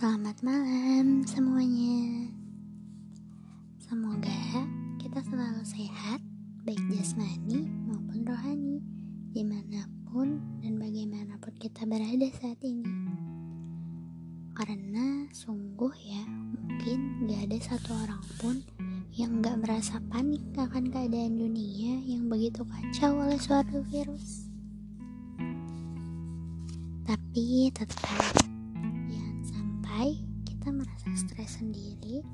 Selamat malam semuanya. Semoga kita selalu sehat, baik jasmani maupun rohani, di mana pun dan bagaimanapun kita berada saat ini. Karena sungguh ya, mungkin gak ada satu orang pun yang gak merasa panik akan keadaan dunia yang begitu kacau oleh suatu virus. Tapi tetap sendiri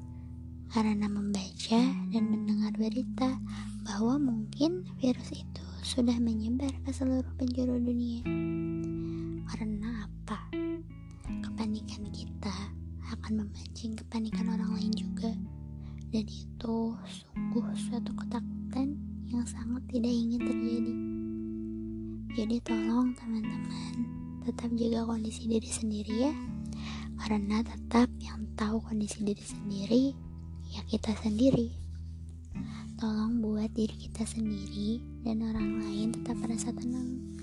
karena membaca dan mendengar berita bahwa mungkin virus itu sudah menyebar ke seluruh penjuru dunia. Karena apa? Kepanikan kita akan memancing kepanikan orang lain juga. Dan itu sungguh suatu ketakutan yang sangat tidak ingin terjadi. Jadi tolong teman-teman tetap jaga kondisi diri sendiri ya karena tetap yang tahu kondisi diri sendiri ya kita sendiri. Tolong buat diri kita sendiri dan orang lain tetap merasa tenang.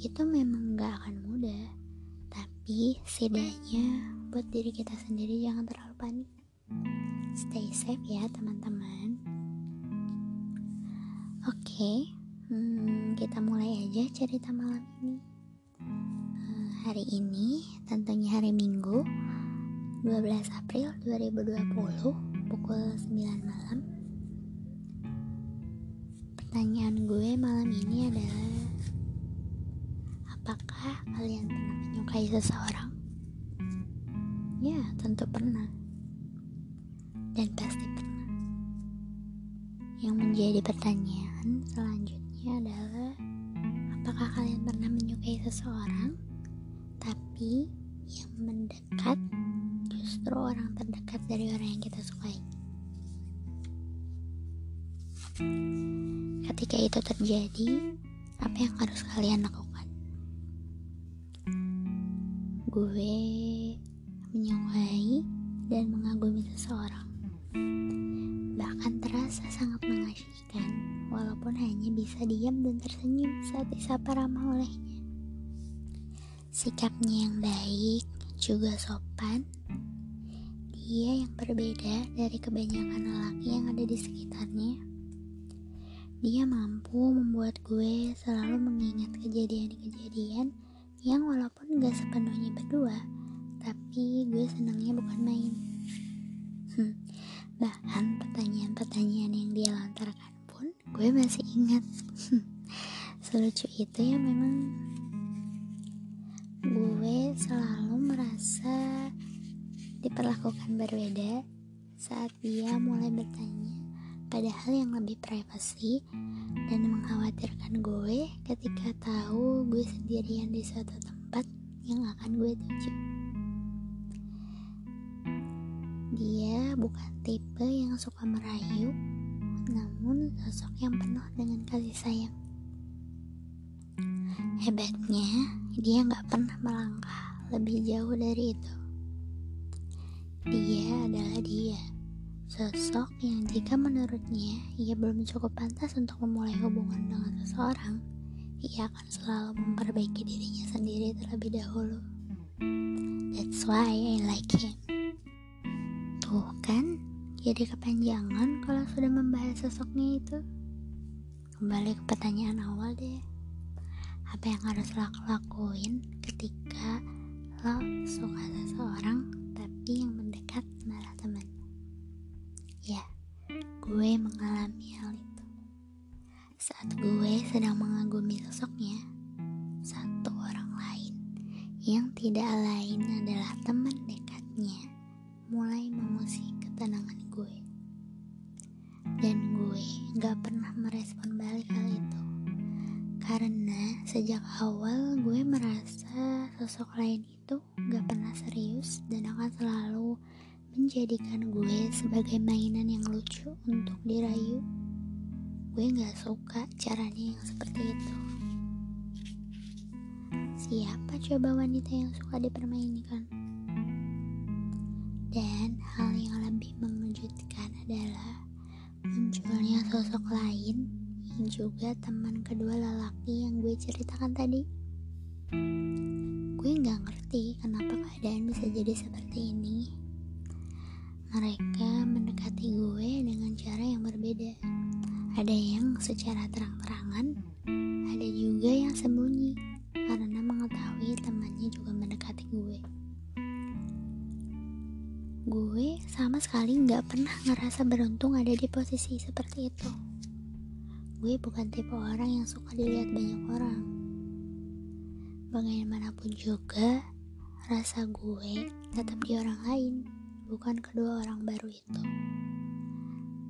Itu memang gak akan mudah tapi setidaknya buat diri kita sendiri jangan terlalu panik. Stay safe ya teman-teman. Oke okay, hmm, kita mulai aja cerita malam ini hari ini tentunya hari Minggu 12 April 2020 pukul 9 malam. Pertanyaan gue malam ini adalah apakah kalian pernah menyukai seseorang? Ya tentu pernah. Dan pasti pernah. Yang menjadi pertanyaan selanjutnya adalah apakah kalian pernah menyukai seseorang tapi yang mendekat justru orang terdekat dari orang yang kita sukai. Ketika itu terjadi, apa yang harus kalian lakukan? Gue menyukai dan mengagumi seseorang. Bahkan terasa sangat mengasyikan, walaupun hanya bisa diam dan tersenyum saat disapa ramah olehnya sikapnya yang baik juga sopan. Dia yang berbeda dari kebanyakan lelaki yang ada di sekitarnya. Dia mampu membuat gue selalu mengingat kejadian-kejadian yang walaupun gak sepenuhnya berdua tapi gue senangnya bukan main. Hmm, bahkan pertanyaan-pertanyaan yang dia lontarkan pun gue masih ingat. Selucu itu ya memang gue selalu merasa diperlakukan berbeda saat dia mulai bertanya padahal yang lebih privasi dan mengkhawatirkan gue ketika tahu gue sendirian di suatu tempat yang akan gue tuju. Dia bukan tipe yang suka merayu, namun sosok yang penuh dengan kasih sayang. Hebatnya, dia gak pernah melangkah lebih jauh dari itu. Dia adalah dia, sosok yang jika menurutnya ia belum cukup pantas untuk memulai hubungan dengan seseorang, ia akan selalu memperbaiki dirinya sendiri terlebih dahulu. That's why I like him. Tuh kan, jadi kepanjangan kalau sudah membahas sosoknya itu. Kembali ke pertanyaan awal deh apa yang harus lo lakuin ketika lo suka seseorang tapi yang mendekat malah teman ya gue mengalami hal itu. Saat gue sedang mengagumi sosoknya satu orang lain yang tidak lain adalah teman dekatnya mulai mengusik ketenangan gue. Dan gue gak pernah merespon balik hal itu karena sejak awal gue merasa sosok lain itu gak pernah serius dan akan selalu menjadikan gue sebagai mainan yang lucu untuk dirayu. Gue gak suka caranya yang seperti itu. Siapa coba wanita yang suka dipermainkan? Dan hal yang lebih mengejutkan adalah munculnya sosok lain juga teman kedua lelaki yang gue ceritakan tadi. gue nggak ngerti kenapa keadaan bisa jadi seperti ini. Mereka mendekati gue dengan cara yang berbeda. Ada yang secara terang-terangan, ada juga yang sembunyi karena mengetahui temannya juga mendekati gue. Gue sama sekali nggak pernah ngerasa beruntung ada di posisi seperti itu. Gue bukan tipe orang yang suka dilihat banyak orang. Bagaimanapun juga, rasa gue tetap di orang lain, bukan kedua orang baru itu.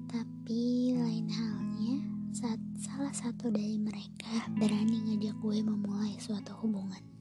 Tapi lain halnya saat salah satu dari mereka berani ngajak gue memulai suatu hubungan.